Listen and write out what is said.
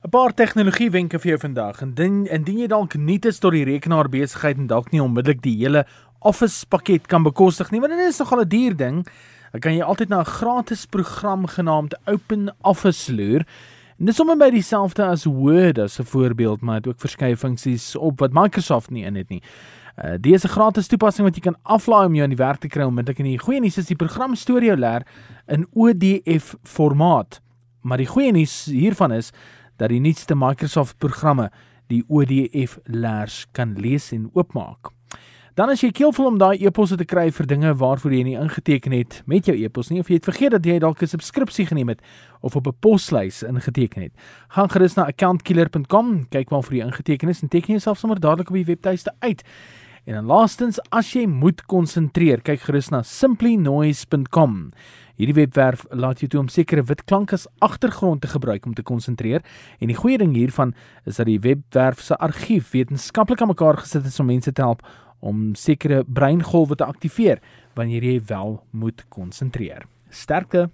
'n Paar tegnologie wenke vir jou vandag. Indien indien jy dalk nie te tot die rekenaar besigheid en dalk nie onmiddellik die hele Office pakket kan bekostig nie, want dit is nogal 'n duur ding, dan kan jy altyd na 'n gratis program genaamd Open Office loer. En dis sommer by dieselfde as Word as 'n voorbeeld, maar dit ook verskeie funksies op wat Microsoft nie in het nie. Uh, die is 'n gratis toepassing wat jy kan aflaai om jou aan die werk te kry onmiddellik en die goeie nuus is die program stoor jou leer in ODF formaat. Maar die goeie nuus hiervan is dat die nuutste Microsoft programme die ODF leers kan lees en oopmaak. Dan as jy keelvol om daai e-posse te kry vir dinge waarvoor jy nie ingeteken het met jou e-pos nie of jy het vergeet dat jy dalk 'n subskripsie geneem het of op 'n poslys ingeteken het. Gaan gerus na accountkiller.com, kyk waar vir jy ingeteken is en teken jouself sommer dadelik op die webtuiste uit. En dan laastens, as jy moet konsentreer, kyk gerus na simplynoise.com. Hierdie webwerf laat jou toe om sekere wit klanke as agtergrond te gebruik om te konsentreer. En die goeie ding hiervan is dat die webwerf se argief wetenskaplik aan mekaar gesit is om mense te help om sekere breingolwe te aktiveer wanneer jy wel moet konsentreer. Sterkte